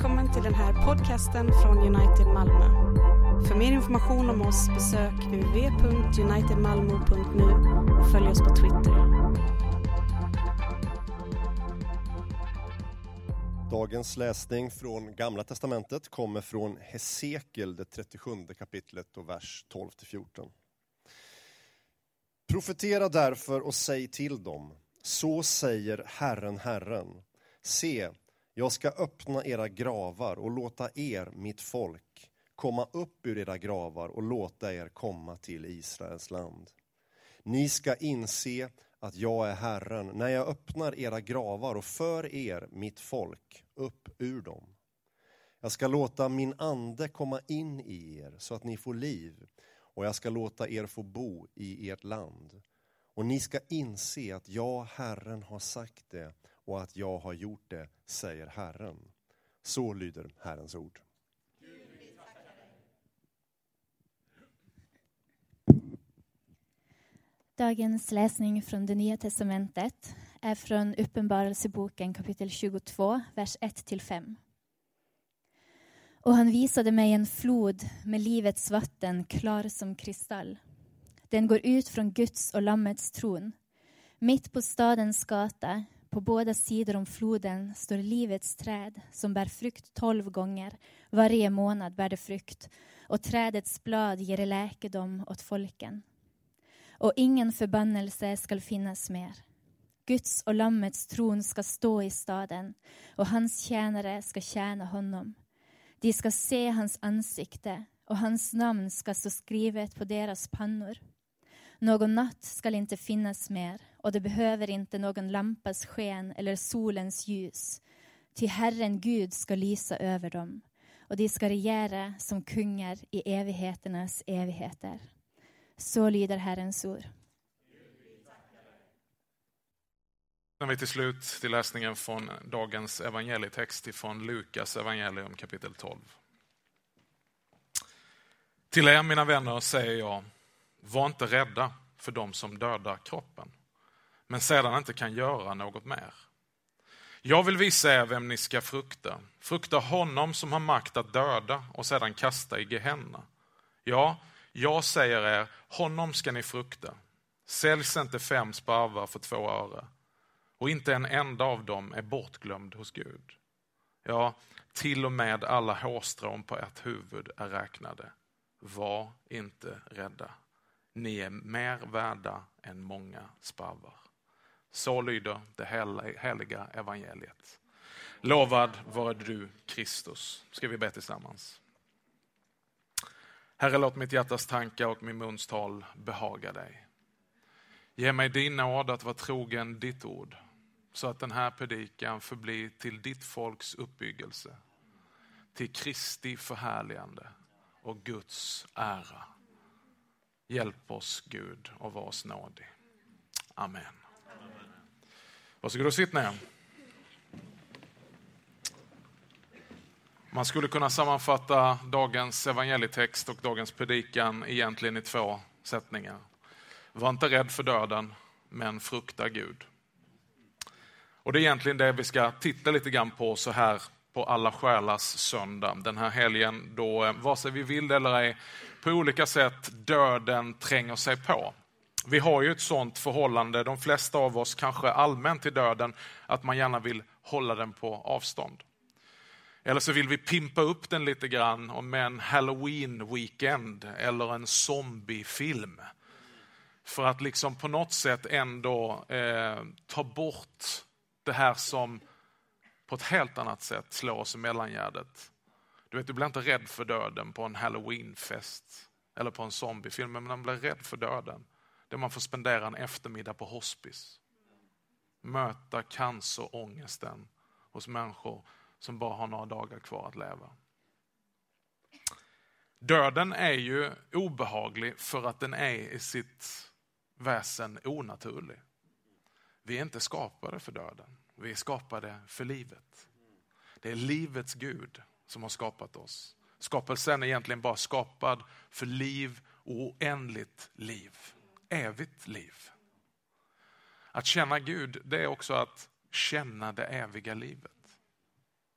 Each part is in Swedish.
Välkommen till den här podcasten från United Malmö. För mer information om oss besök uv.unitedmalmo.nu och följ oss på Twitter. Dagens läsning från Gamla Testamentet kommer från Hesekiel, det 37 kapitlet och vers 12-14. Profetera därför och säg till dem, så säger Herren, Herren. Se, jag ska öppna era gravar och låta er, mitt folk, komma upp ur era gravar och låta er komma till Israels land. Ni ska inse att jag är Herren när jag öppnar era gravar och för er, mitt folk, upp ur dem. Jag ska låta min ande komma in i er så att ni får liv och jag ska låta er få bo i ert land. Och ni ska inse att jag, Herren, har sagt det och att jag har gjort det, säger Herren. Så lyder Herrens ord. Dagens läsning från det Nya Testamentet är från Uppenbarelseboken kapitel 22, vers 1-5. Och han visade mig en flod med livets vatten klar som kristall. Den går ut från Guds och Lammets tron. Mitt på stadens gata, på båda sidor om floden, står livets träd som bär frukt tolv gånger. Varje månad bär det frukt och trädets blad ger läkedom åt folken och ingen förbannelse skall finnas mer. Guds och Lammets tron ska stå i staden och hans tjänare ska tjäna honom. De ska se hans ansikte och hans namn ska stå skrivet på deras pannor. Någon natt skall inte finnas mer och det behöver inte någon lampas sken eller solens ljus. Ty Herren Gud ska lysa över dem och de ska regera som kungar i evigheternas evigheter. Så lyder Herrens ord. När vi till slut till läsningen från dagens evangelietext ifrån Lukas evangelium kapitel 12. Till er mina vänner säger jag, var inte rädda för dem som dödar kroppen, men sedan inte kan göra något mer. Jag vill visa er vem ni ska frukta. Frukta honom som har makt att döda och sedan kasta i Gehenna. Ja, jag säger er, honom ska ni frukta. Säljs inte fem sparvar för två öre och inte en enda av dem är bortglömd hos Gud. Ja, till och med alla hårstrån på ert huvud är räknade. Var inte rädda. Ni är mer värda än många sparvar. Så lyder det heliga evangeliet. Lovad vare du, Kristus. Ska vi be tillsammans? Herre, låt mitt hjärtas tankar och min muns tal behaga dig. Ge mig din nåd att vara trogen ditt ord, så att den här predikan förblir till ditt folks uppbyggelse, till Kristi förhärligande och Guds ära. Hjälp oss Gud och var oss nådig. Amen. Varsågod och sitt ner. Man skulle kunna sammanfatta dagens evangelietext och dagens predikan egentligen i två sättningar. Var inte rädd för döden, men frukta Gud. Och det är egentligen det vi ska titta lite grann på så här på alla själars söndag. Den här helgen då, eh, vare sig vi vill eller ej, på olika sätt döden tränger sig på. Vi har ju ett sånt förhållande, de flesta av oss kanske allmänt till döden, att man gärna vill hålla den på avstånd. Eller så vill vi pimpa upp den lite grann med en halloween-weekend eller en zombiefilm. För att liksom på något sätt ändå eh, ta bort det här som på ett helt annat sätt slår oss i mellangärdet. Du vet, du blir inte rädd för döden på en halloweenfest eller på en zombiefilm, men man blir rädd för döden. Där man får spendera en eftermiddag på hospice. Möta cancerångesten hos människor som bara har några dagar kvar att leva. Döden är ju obehaglig för att den är i sitt väsen onaturlig. Vi är inte skapade för döden, vi är skapade för livet. Det är livets Gud som har skapat oss. Skapelsen är egentligen bara skapad för liv och oändligt liv. Evigt liv. Att känna Gud, det är också att känna det eviga livet.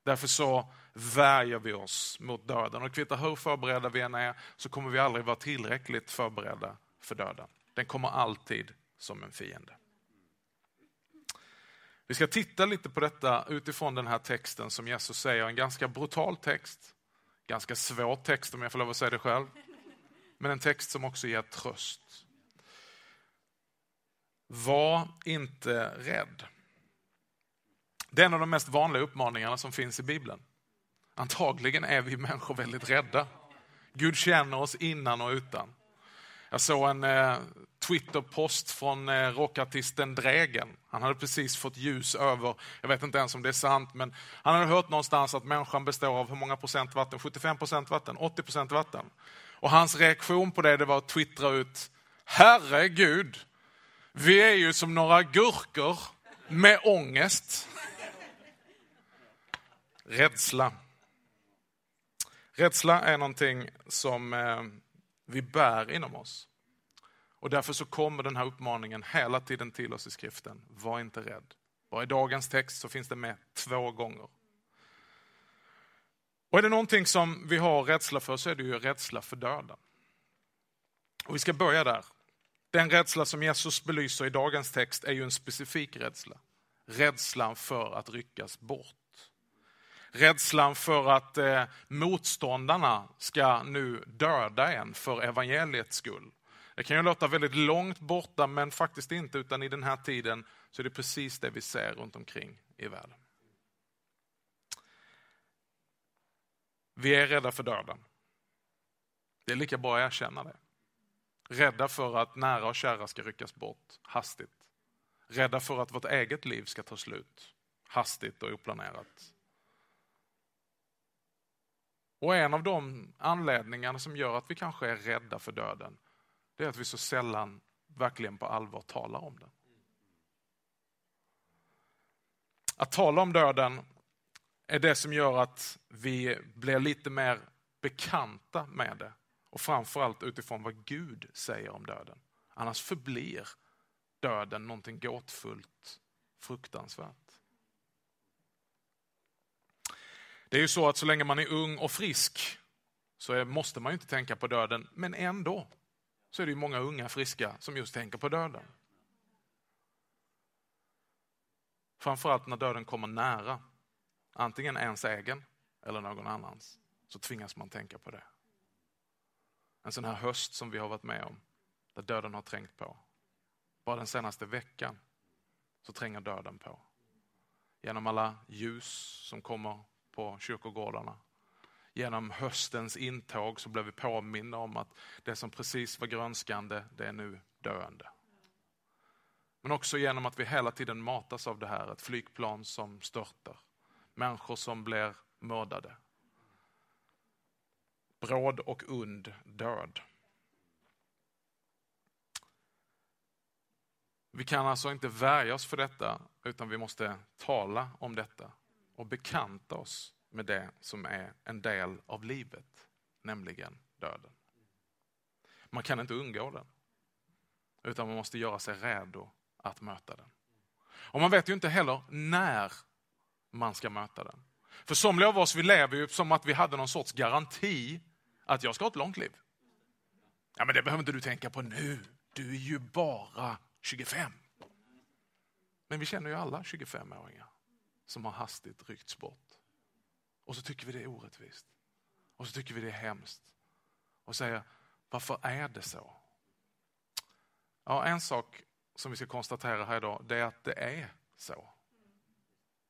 Därför så värjer vi oss mot döden. Och kvittar hur förberedda vi än är så kommer vi aldrig vara tillräckligt förberedda för döden. Den kommer alltid som en fiende. Vi ska titta lite på detta utifrån den här texten som Jesus säger, en ganska brutal text. Ganska svår text om jag får lov att säga det själv. Men en text som också ger tröst. Var inte rädd. Det är en av de mest vanliga uppmaningarna som finns i Bibeln. Antagligen är vi människor väldigt rädda. Gud känner oss innan och utan. Jag såg en eh, Twitterpost från eh, rockartisten Dregen. Han hade precis fått ljus över, jag vet inte ens om det är sant, men han hade hört någonstans att människan består av hur många procent vatten? 75 procent vatten, 80 procent vatten. Och hans reaktion på det, det var att twittra ut, herregud, vi är ju som några gurkor med ångest. Rädsla. Rädsla är någonting som eh, vi bär inom oss. Och därför så kommer den här uppmaningen hela tiden till oss i skriften. Var inte rädd. Bara i dagens text så finns det med två gånger. Och är det någonting som vi har rädsla för så är det ju rädsla för döden. Och vi ska börja där. Den rädsla som Jesus belyser i dagens text är ju en specifik rädsla. Rädslan för att ryckas bort. Rädslan för att eh, motståndarna ska nu döda en för evangeliets skull. Det kan ju låta väldigt långt borta, men faktiskt inte, utan i den här tiden så är det precis det vi ser runt omkring i världen. Vi är rädda för döden. Det är lika bra att erkänna det. Rädda för att nära och kära ska ryckas bort hastigt. Rädda för att vårt eget liv ska ta slut hastigt och oplanerat. Och en av de anledningarna som gör att vi kanske är rädda för döden, det är att vi så sällan verkligen på allvar talar om den. Att tala om döden är det som gör att vi blir lite mer bekanta med det. Och framförallt utifrån vad Gud säger om döden. Annars förblir döden någonting gåtfullt, fruktansvärt. Det är ju så att så länge man är ung och frisk så är, måste man ju inte tänka på döden, men ändå så är det ju många unga friska som just tänker på döden. Framförallt när döden kommer nära, antingen ens egen eller någon annans, så tvingas man tänka på det. En sån här höst som vi har varit med om, där döden har trängt på. Bara den senaste veckan så tränger döden på. Genom alla ljus som kommer på kyrkogårdarna. Genom höstens intåg så blev vi påminna om att det som precis var grönskande, det är nu döende. Men också genom att vi hela tiden matas av det här, ett flygplan som störtar, människor som blir mördade. Bråd och und död. Vi kan alltså inte värja oss för detta, utan vi måste tala om detta och bekanta oss med det som är en del av livet, nämligen döden. Man kan inte undgå den, utan man måste göra sig redo att möta den. Och man vet ju inte heller när man ska möta den. För somliga av oss vi lever ju som att vi hade någon sorts garanti att jag ska ha ett långt liv. Ja, men det behöver inte du tänka på nu. Du är ju bara 25. Men vi känner ju alla 25-åringar som har hastigt ryckts bort. Och så tycker vi det är orättvist. Och så tycker vi det är hemskt. Och säger, varför är det så? Ja, en sak som vi ska konstatera här idag, det är att det är så.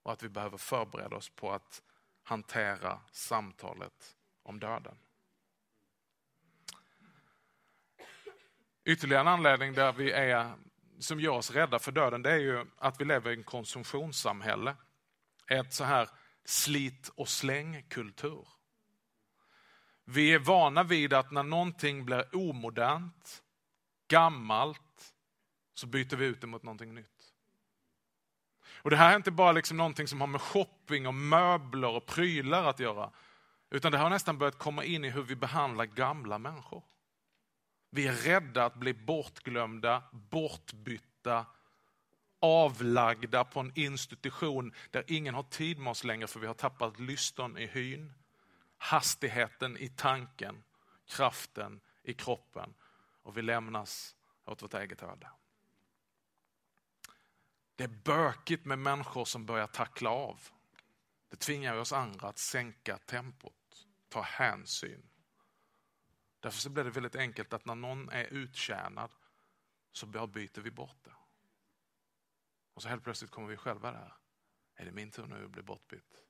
Och att vi behöver förbereda oss på att hantera samtalet om döden. Ytterligare en anledning där vi är, som gör oss rädda för döden, det är ju att vi lever i ett konsumtionssamhälle ett så här slit och släng-kultur. Vi är vana vid att när någonting blir omodernt, gammalt, så byter vi ut det mot någonting nytt. Och Det här är inte bara liksom någonting som har med shopping och möbler och prylar att göra. Utan det har nästan börjat komma in i hur vi behandlar gamla människor. Vi är rädda att bli bortglömda, bortbytta, avlagda på en institution där ingen har tid med oss längre för vi har tappat lystern i hyn, hastigheten i tanken, kraften i kroppen och vi lämnas åt vårt eget öde. Det är bökigt med människor som börjar tackla av. Det tvingar oss andra att sänka tempot, ta hänsyn. Därför så blir det väldigt enkelt att när någon är uttjänad så byter vi bort det. Och så helt plötsligt kommer vi själva där. Är det min tur nu att bli bortbytt?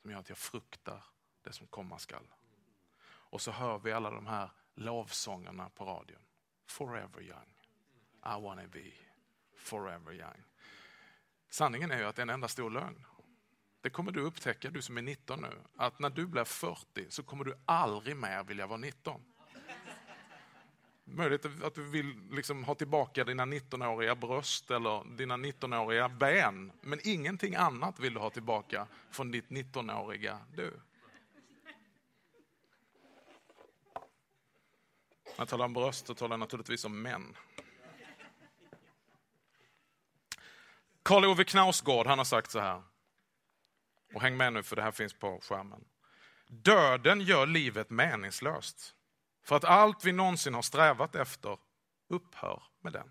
Som gör att jag fruktar det som komma skall. Och så hör vi alla de här lovsångerna på radion. Forever young. I wanna be forever young. Sanningen är ju att det är en enda stor lögn. Det kommer du upptäcka, du som är 19 nu, att när du blir 40 så kommer du aldrig mer vilja vara 19. Möjligt att du vill liksom ha tillbaka dina 19-åriga bröst eller dina 19-åriga ben, men ingenting annat vill du ha tillbaka från ditt 19-åriga du. När jag talar om bröst så talar jag naturligtvis om män. Karl Ove Knausgård han har sagt så här, och häng med nu för det här finns på skärmen. Döden gör livet meningslöst. För att allt vi någonsin har strävat efter upphör med den.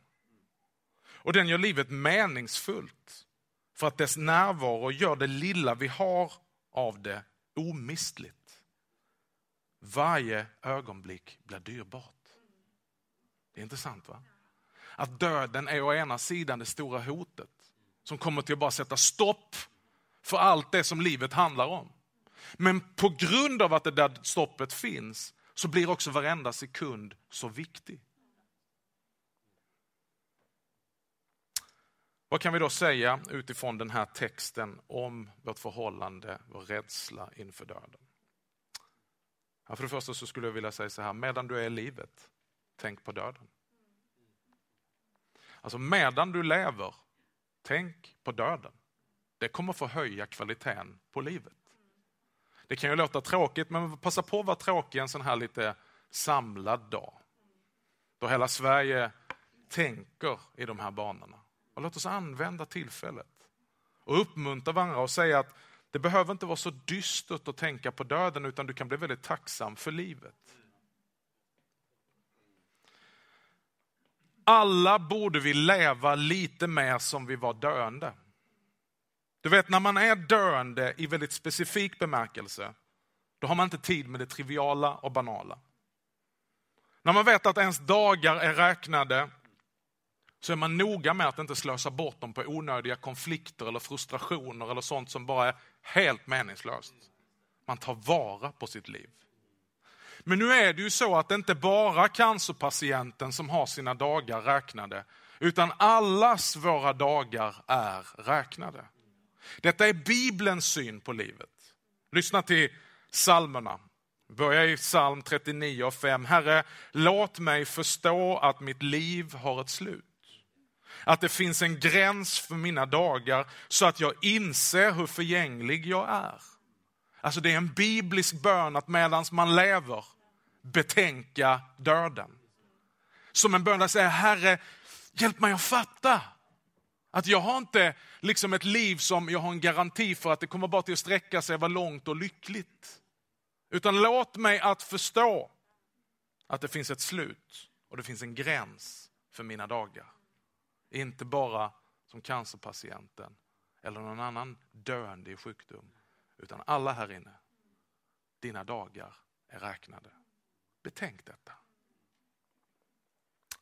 Och den gör livet meningsfullt. För att dess närvaro gör det lilla vi har av det omistligt. Varje ögonblick blir dyrbart. Det är intressant va? Att döden är å ena sidan det stora hotet som kommer till att bara sätta stopp för allt det som livet handlar om. Men på grund av att det där stoppet finns så blir också varenda sekund så viktig. Vad kan vi då säga utifrån den här texten om vårt förhållande, vår rädsla inför döden? Ja, för det första så skulle jag vilja säga så här, medan du är i livet, tänk på döden. Alltså medan du lever, tänk på döden. Det kommer förhöja kvaliteten på livet. Det kan ju låta tråkigt, men passa på att vara tråkig en sån här lite samlad dag. Då hela Sverige tänker i de här banorna. Och låt oss använda tillfället och uppmuntra varandra och säga att det behöver inte vara så dystert att tänka på döden utan du kan bli väldigt tacksam för livet. Alla borde vi leva lite mer som vi var döende. Du vet, när man är döende i väldigt specifik bemärkelse, då har man inte tid med det triviala och banala. När man vet att ens dagar är räknade, så är man noga med att inte slösa bort dem på onödiga konflikter eller frustrationer eller sånt som bara är helt meningslöst. Man tar vara på sitt liv. Men nu är det ju så att det inte bara cancerpatienten som har sina dagar räknade, utan allas våra dagar är räknade. Detta är Bibelns syn på livet. Lyssna till psalmerna. Börja i psalm 39 och 5. Herre, låt mig förstå att mitt liv har ett slut. Att det finns en gräns för mina dagar så att jag inser hur förgänglig jag är. Alltså det är en biblisk bön att medan man lever betänka döden. Som en bön där säger, Herre, hjälp mig att fatta att jag har inte liksom ett liv som jag har en garanti för att det kommer bara till att sträcka sig, vara långt och lyckligt. Utan låt mig att förstå att det finns ett slut och det finns en gräns för mina dagar. Inte bara som cancerpatienten eller någon annan döende i sjukdom, utan alla här inne. Dina dagar är räknade. Betänk detta.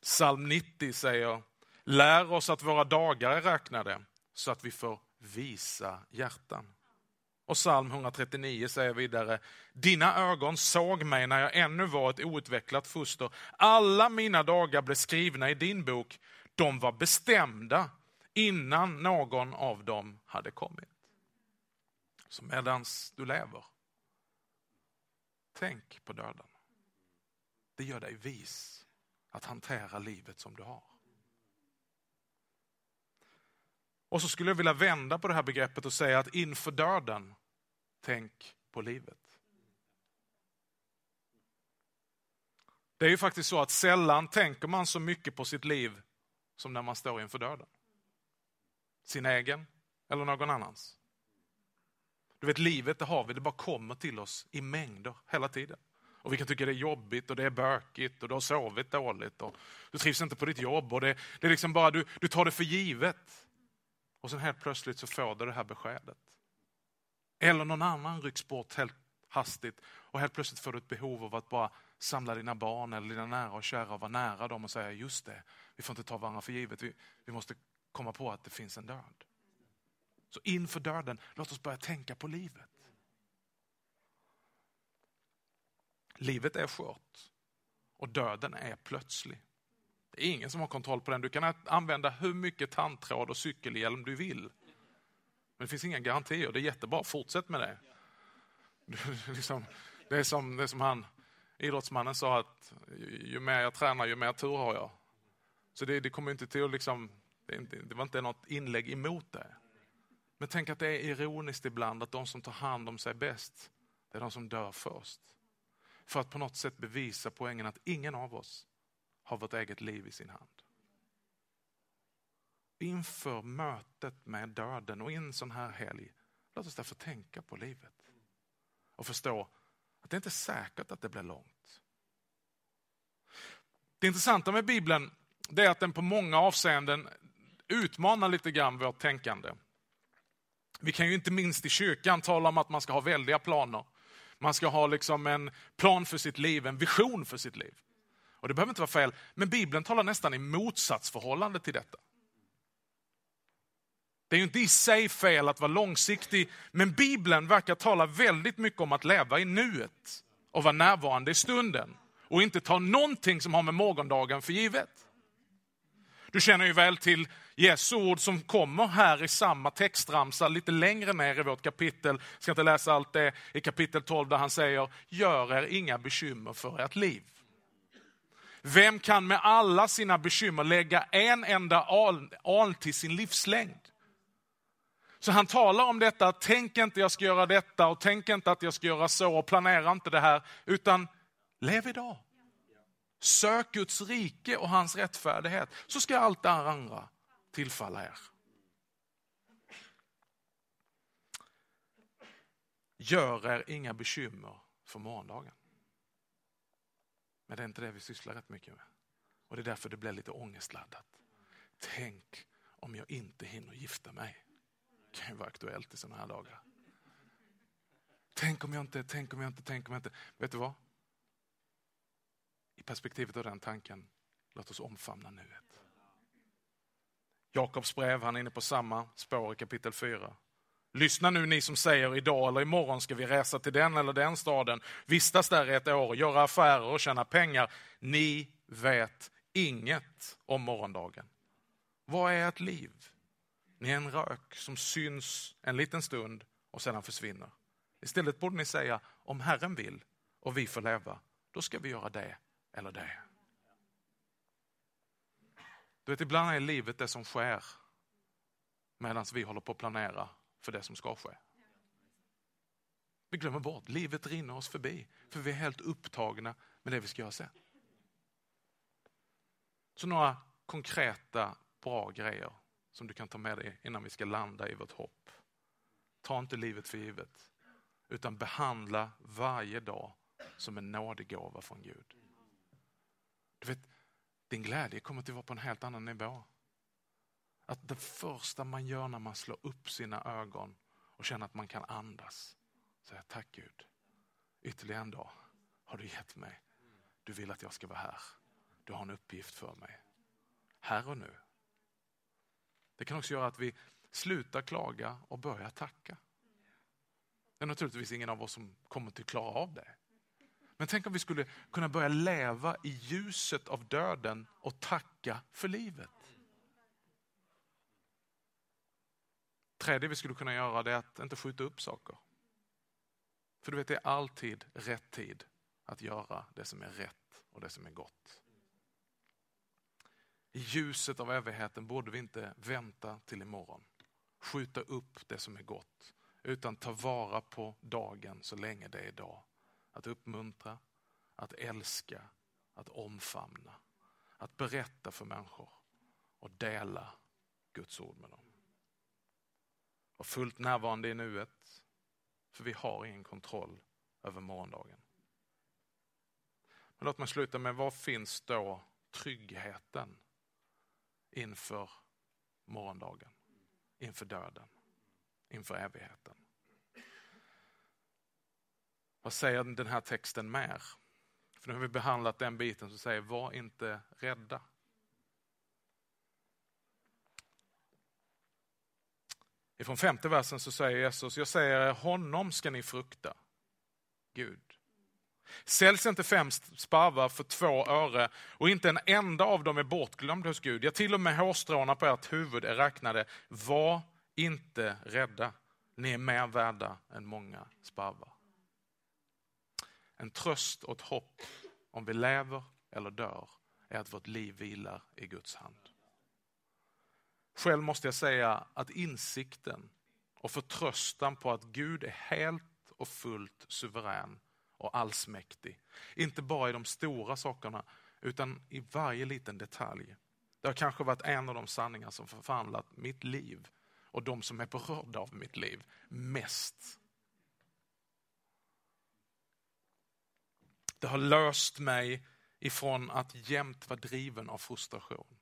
Psalm 90 säger Lär oss att våra dagar är räknade så att vi får visa hjärtan. Och psalm 139 säger vidare, dina ögon såg mig när jag ännu var ett outvecklat foster. Alla mina dagar blev skrivna i din bok. De var bestämda innan någon av dem hade kommit. Så medans du lever, tänk på döden. Det gör dig vis att hantera livet som du har. Och så skulle jag vilja vända på det här begreppet och säga att inför döden, tänk på livet. Det är ju faktiskt så att sällan tänker man så mycket på sitt liv som när man står inför döden. Sin egen eller någon annans? Du vet, livet det har vi, det bara kommer till oss i mängder hela tiden. Och vi kan tycka det är jobbigt och det är bökigt och du har sovit dåligt och du trivs inte på ditt jobb och det, det är liksom bara du, du tar det för givet. Och sen helt plötsligt så får du det här beskedet. Eller någon annan rycks bort helt hastigt och helt plötsligt får du ett behov av att bara samla dina barn eller dina nära och kära och vara nära dem och säga just det, vi får inte ta varandra för givet, vi, vi måste komma på att det finns en död. Så inför döden, låt oss börja tänka på livet. Livet är skört och döden är plötslig. Det är ingen som har kontroll på den. Du kan använda hur mycket tandtråd och cykelhjälm du vill. Men det finns inga garantier. Det är jättebra, fortsätt med det. Liksom, det, är som, det är som han, idrottsmannen sa att ju mer jag tränar ju mer tur har jag. Så det, det kommer inte till att liksom, det var inte något inlägg emot det. Men tänk att det är ironiskt ibland att de som tar hand om sig bäst, det är de som dör först. För att på något sätt bevisa poängen att ingen av oss har vårt eget liv i sin hand. Inför mötet med döden och i en sån här helg, låt oss därför tänka på livet. Och förstå att det inte är säkert att det blir långt. Det intressanta med Bibeln det är att den på många avseenden utmanar lite grann vårt tänkande. Vi kan ju inte minst i kyrkan tala om att man ska ha väldiga planer. Man ska ha liksom en plan för sitt liv, en vision för sitt liv. Och Det behöver inte vara fel, men Bibeln talar nästan i motsatsförhållande till detta. Det är ju inte i sig fel att vara långsiktig, men Bibeln verkar tala väldigt mycket om att leva i nuet och vara närvarande i stunden och inte ta någonting som har med morgondagen för givet. Du känner ju väl till Jesu ord som kommer här i samma textramsa lite längre ner i vårt kapitel. Jag ska inte läsa allt det i kapitel 12 där han säger, gör er inga bekymmer för ert liv. Vem kan med alla sina bekymmer lägga en enda aln till sin livslängd? Så han talar om detta, tänk inte jag ska göra detta och tänk inte att jag ska göra så och planera inte det här, utan lev idag. Sök Guds rike och hans rättfärdighet, så ska allt det andra tillfalla er. Gör er inga bekymmer för morgondagen. Men det är inte det vi sysslar rätt mycket med. Och det är därför det blir lite ångestladdat. Tänk om jag inte hinner gifta mig. Det kan ju vara aktuellt i sådana här dagar. Tänk om jag inte, tänk om jag inte, tänk om jag inte. Vet du vad? I perspektivet av den tanken, låt oss omfamna nuet. Jakobs brev, han är inne på samma spår i kapitel 4. Lyssna nu ni som säger idag eller imorgon ska vi resa till den eller den staden, vistas där i ett år, göra affärer och tjäna pengar. Ni vet inget om morgondagen. Vad är ett liv? Ni är en rök som syns en liten stund och sedan försvinner. Istället borde ni säga, om Herren vill och vi får leva, då ska vi göra det eller det. Du vet, ibland är livet det som sker medan vi håller på att planera för det som ska ske. Vi glömmer bort, livet rinner oss förbi för vi är helt upptagna med det vi ska göra sen. Så några konkreta bra grejer som du kan ta med dig innan vi ska landa i vårt hopp. Ta inte livet för givet utan behandla varje dag som en nådegåva från Gud. Du vet, din glädje kommer att vara på en helt annan nivå. Att det första man gör när man slår upp sina ögon och känner att man kan andas, säga tack Gud. Ytterligare en dag har du gett mig. Du vill att jag ska vara här. Du har en uppgift för mig. Här och nu. Det kan också göra att vi slutar klaga och börjar tacka. Det är naturligtvis ingen av oss som kommer att klara av det. Men tänk om vi skulle kunna börja leva i ljuset av döden och tacka för livet. Tredje vi skulle kunna göra det är att inte skjuta upp saker. För du vet, det är alltid rätt tid att göra det som är rätt och det som är gott. I ljuset av evigheten borde vi inte vänta till imorgon. Skjuta upp det som är gott. Utan ta vara på dagen så länge det är idag. Att uppmuntra, att älska, att omfamna. Att berätta för människor och dela Guds ord med dem och fullt närvarande i nuet. För vi har ingen kontroll över morgondagen. Men låt mig sluta med, var finns då tryggheten inför morgondagen? Inför döden? Inför evigheten? Vad säger den här texten mer? För nu har vi behandlat den biten som säger, var inte rädda. Ifrån femte versen så säger Jesus, jag säger honom ska ni frukta, Gud. Säljs inte fem sparvar för två öre och inte en enda av dem är bortglömd hos Gud. Ja, till och med hårstråna på ert huvud är räknade. Var inte rädda, ni är mer värda än många sparvar. En tröst och ett hopp om vi lever eller dör är att vårt liv vilar i Guds hand. Själv måste jag säga att insikten och förtröstan på att Gud är helt och fullt suverän och allsmäktig. Inte bara i de stora sakerna utan i varje liten detalj. Det har kanske varit en av de sanningar som förvandlat mitt liv och de som är berörda av mitt liv mest. Det har löst mig ifrån att jämt vara driven av frustration.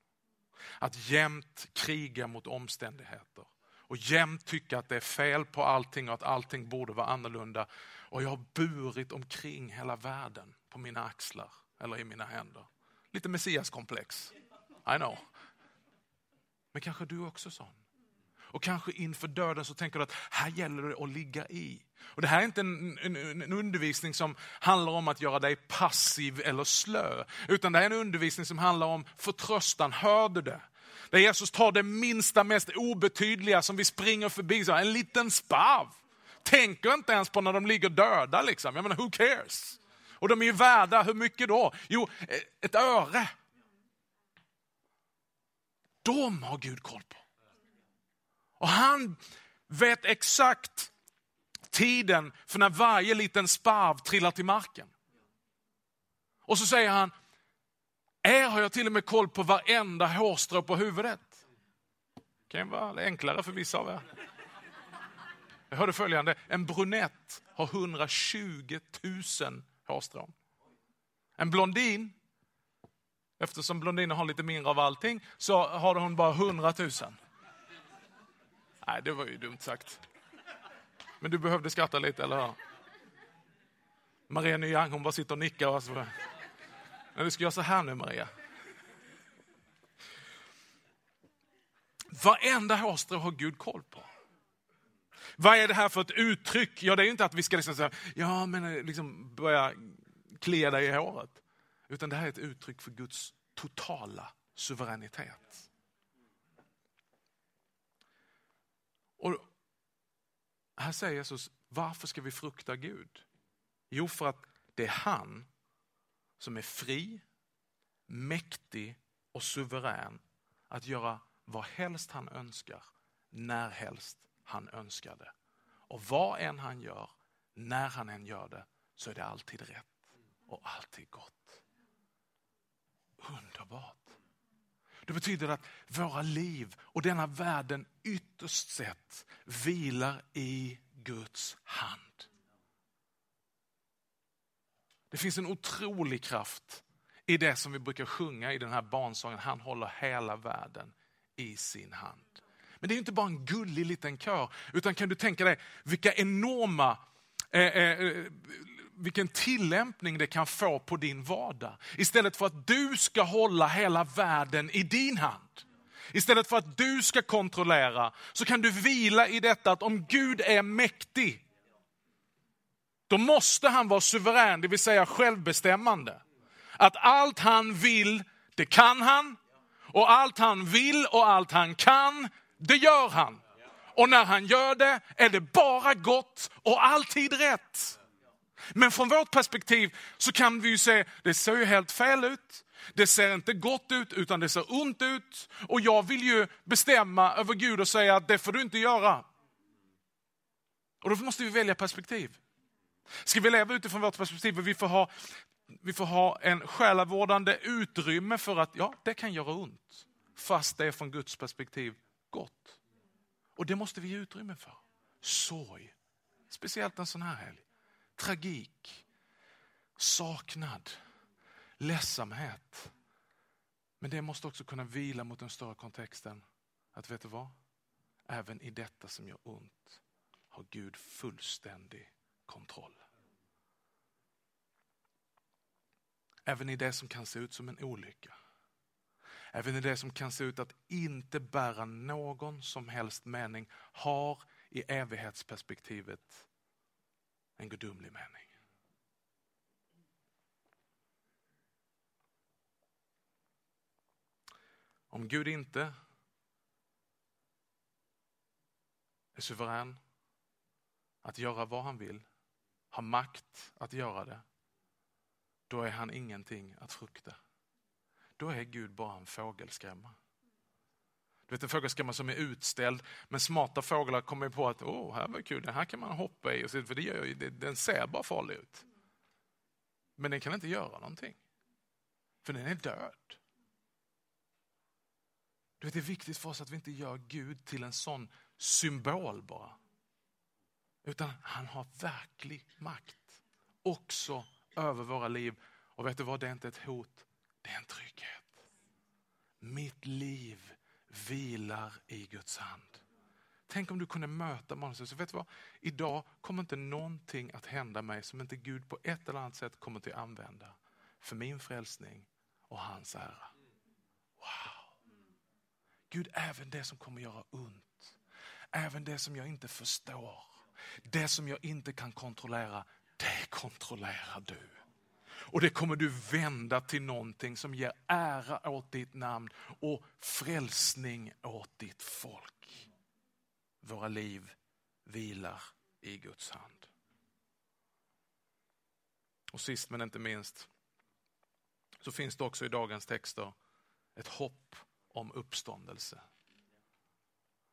Att jämt kriga mot omständigheter och jämt tycka att det är fel på allting och att allting borde vara annorlunda. Och jag har burit omkring hela världen på mina axlar eller i mina händer. Lite messiaskomplex. I know. Men kanske du också sån. Och kanske inför döden så tänker du att här gäller det att ligga i. Och Det här är inte en, en, en, undervisning som handlar om att göra dig passiv eller slö. Utan det här är en undervisning som handlar om förtröstan. Hör du det? Där Jesus tar det minsta, mest obetydliga som vi springer förbi. Så en liten sparv. Tänker inte ens på när de ligger döda. Liksom. Jag menar, who cares? Och de är ju värda, hur mycket då? Jo, ett öre. De har Gud koll på. Och han vet exakt tiden för när varje liten sparv trillar till marken. Och så säger han, er har jag till och med koll på varenda hårstrå på huvudet. Det kan vara enklare för vissa av er. Jag hörde följande, en brunett har 120 000 hårstrån. En blondin, eftersom blondiner har lite mindre av allting, så har hon bara 100 000. Nej, det var ju dumt sagt. Men du behövde skratta lite, eller hur? Maria Nyang, hon bara sitter och nickar. Och så. Men vi ska göra så här nu, Maria. Varenda hårstrå har Gud koll på. Vad är det här för ett uttryck? Ja, det är inte att vi ska liksom säga, ja, men eh, liksom börja klia dig i håret. Utan det här är ett uttryck för Guds totala suveränitet. Och här säger Jesus, varför ska vi frukta Gud? Jo, för att det är han som är fri, mäktig och suverän att göra vad helst han önskar, när helst han önskar det. Och vad än han gör, när han än gör det, så är det alltid rätt och alltid gott. Underbart. Det betyder att våra liv och denna världen ytterst sett vilar i Guds hand. Det finns en otrolig kraft i det som vi brukar sjunga i den här barnsången. Han håller hela världen i sin hand. Men det är inte bara en gullig liten kör, utan kan du tänka dig vilka enorma eh, eh, eh vilken tillämpning det kan få på din vardag. Istället för att du ska hålla hela världen i din hand. Istället för att du ska kontrollera, så kan du vila i detta att om Gud är mäktig, då måste han vara suverän, det vill säga självbestämmande. Att allt han vill, det kan han. Och allt han vill och allt han kan, det gör han. Och när han gör det är det bara gott och alltid rätt. Men från vårt perspektiv så kan vi ju se, det ser ju helt fel ut. Det ser inte gott ut utan det ser ont ut. Och jag vill ju bestämma över Gud och säga att det får du inte göra. Och då måste vi välja perspektiv. Ska vi leva utifrån vårt perspektiv och vi får ha, vi får ha en själavårdande utrymme för att ja, det kan göra ont. Fast det är från Guds perspektiv gott. Och det måste vi ge utrymme för. Sorg, speciellt en sån här helg. Tragik, saknad, ledsamhet. Men det måste också kunna vila mot den större kontexten. Att vet du vad? Även i detta som gör ont har Gud fullständig kontroll. Även i det som kan se ut som en olycka. Även i det som kan se ut att inte bära någon som helst mening har i evighetsperspektivet en gudomlig mening. Om Gud inte är suverän att göra vad han vill, har makt att göra det, då är han ingenting att frukta. Då är Gud bara en fågelskrämma. Vet en fågelskrämma som är utställd, men smarta fåglar kommer på att åh, här var kul, den här kan man hoppa i, för det gör, den ser bara farlig ut. Men den kan inte göra någonting, för den är död. Du vet, det är viktigt för oss att vi inte gör Gud till en sån symbol bara. Utan han har verklig makt, också över våra liv. Och vet du vad, det är inte ett hot, det är en trygghet. Mitt liv vilar i Guds hand. Tänk om du kunde möta Moses. vet du vad? Idag kommer inte någonting att hända mig som inte Gud på ett eller annat sätt kommer att använda för min frälsning och hans ära. Wow! Gud, även det som kommer göra ont, även det som jag inte förstår, det som jag inte kan kontrollera, det kontrollerar du. Och det kommer du vända till någonting som ger ära åt ditt namn och frälsning åt ditt folk. Våra liv vilar i Guds hand. Och sist men inte minst så finns det också i dagens texter ett hopp om uppståndelse.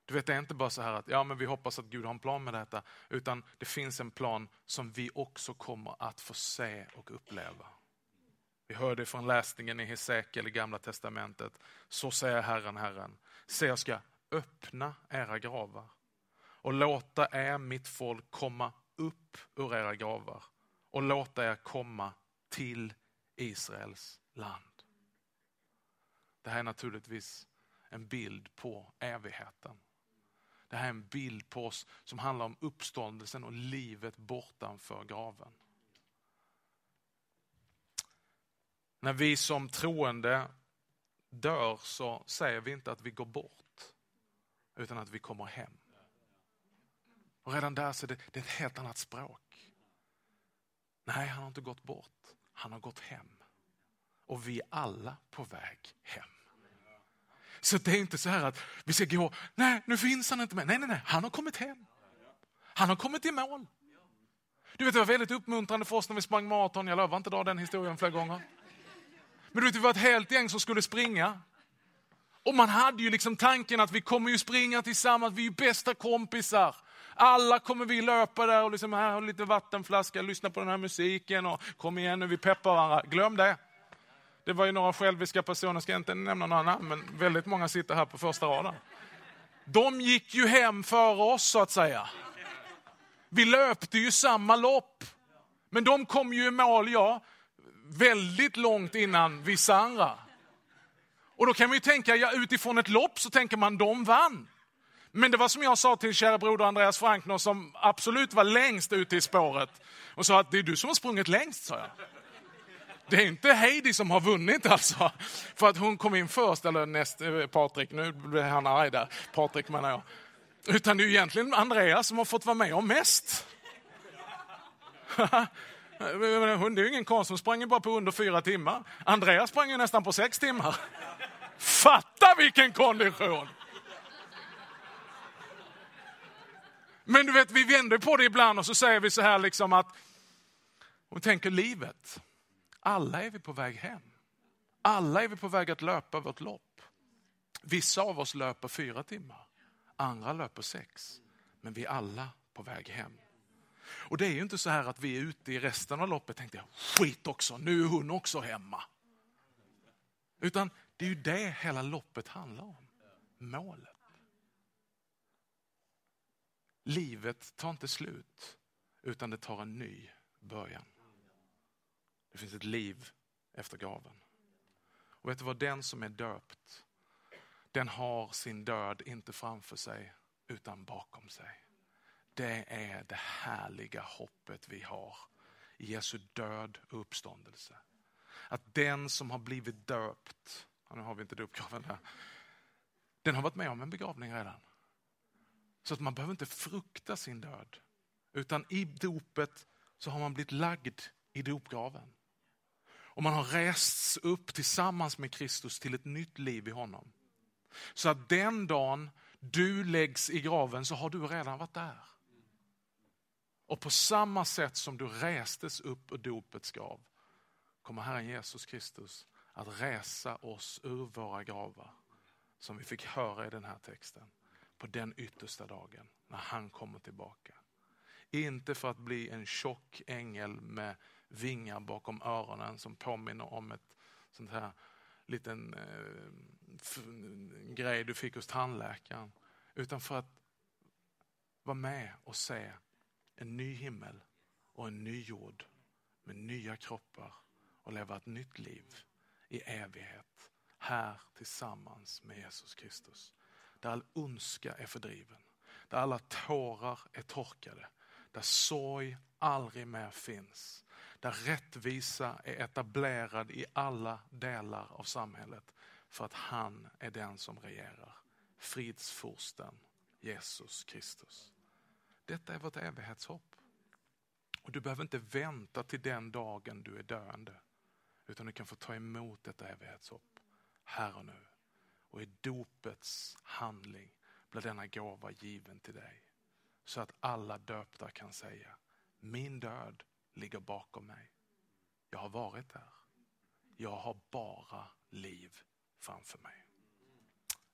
Du vet, det är inte bara så här att ja, men vi hoppas att Gud har en plan med detta, utan det finns en plan som vi också kommer att få se och uppleva. Vi hörde från läsningen i Hesekiel i Gamla Testamentet. Så säger Herren, Herren, se jag ska öppna era gravar och låta er, mitt folk, komma upp ur era gravar och låta er komma till Israels land. Det här är naturligtvis en bild på evigheten. Det här är en bild på oss som handlar om uppståndelsen och livet bortanför graven. När vi som troende dör så säger vi inte att vi går bort, utan att vi kommer hem. Och redan där så är det, det är ett helt annat språk. Nej, han har inte gått bort, han har gått hem. Och vi är alla på väg hem. Så det är inte så här att vi ska gå, nej nu finns han inte mer. Nej, nej, nej, han har kommit hem. Han har kommit i mål. Du vet, det var väldigt uppmuntrande för oss när vi sprang maraton. Jag lovar inte dra den historien flera gånger. Men du vet, det var ett helt gäng som skulle springa. Och man hade ju liksom tanken att vi kommer ju springa tillsammans, vi är ju bästa kompisar. Alla kommer vi löpa där och liksom här har lite vattenflaska, lyssna på den här musiken och kom igen nu, vi peppar varandra. Glöm det. Det var ju några själviska personer, ska jag inte nämna några namn, men väldigt många sitter här på första raden. De gick ju hem före oss så att säga. Vi löpte ju samma lopp. Men de kom ju i mål, ja, väldigt långt innan vissa andra. Och då kan man ju tänka, ja, utifrån ett lopp så tänker man, de vann. Men det var som jag sa till kära broder Andreas Frankner som absolut var längst ute i spåret. Och sa att det är du som har sprungit längst, sa jag. Det är inte Heidi som har vunnit alltså. För att hon kom in först, eller näst eh, Patrik, nu blir han arg där. Patrik menar jag. Utan det är egentligen Andreas som har fått vara med om mest. Det är ju ingen konst, hon sprang bara på under fyra timmar. Andreas sprang ju nästan på sex timmar. Fatta vilken kondition! Men du vet, vi vänder på det ibland och så säger vi så här liksom att, och tänker livet, alla är vi på väg hem. Alla är vi på väg att löpa vårt lopp. Vissa av oss löper fyra timmar, andra löper sex. Men vi är alla på väg hem. Och det är ju inte så här att vi är ute i resten av loppet och tänkte, skit också, nu är hon också hemma. Utan det är ju det hela loppet handlar om, målet. Livet tar inte slut, utan det tar en ny början. Det finns ett liv efter graven. Och vet du vad, den som är döpt, den har sin död inte framför sig utan bakom sig. Det är det härliga hoppet vi har i Jesu död och uppståndelse. Att den som har blivit döpt, nu har vi inte dopgraven där, den har varit med om en begravning redan. Så att man behöver inte frukta sin död. Utan i dopet så har man blivit lagd i dopgraven. Och man har rests upp tillsammans med Kristus till ett nytt liv i honom. Så att den dagen du läggs i graven så har du redan varit där. Och på samma sätt som du restes upp ur dopets grav kommer Herren Jesus Kristus att resa oss ur våra gravar. Som vi fick höra i den här texten. På den yttersta dagen när han kommer tillbaka. Inte för att bli en tjock ängel med vingar bakom öronen som påminner om ett sånt här liten eh, grej du fick hos tandläkaren. Utan för att vara med och se en ny himmel och en ny jord med nya kroppar och leva ett nytt liv i evighet här tillsammans med Jesus Kristus. Där all ondska är fördriven, där alla tårar är torkade, där sorg aldrig mer finns, där rättvisa är etablerad i alla delar av samhället för att han är den som regerar. Fridsfursten Jesus Kristus. Detta är vårt evighetshopp. Och du behöver inte vänta till den dagen du är döende. Utan du kan få ta emot detta evighetshopp här och nu. Och i dopets handling blir denna gåva given till dig. Så att alla döpta kan säga, min död ligger bakom mig. Jag har varit där. Jag har bara liv framför mig.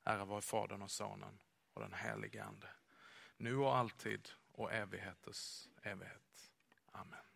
Ära vare Fadern och Sonen och den helige Ande. Nu och alltid och evigheters evighet. Amen.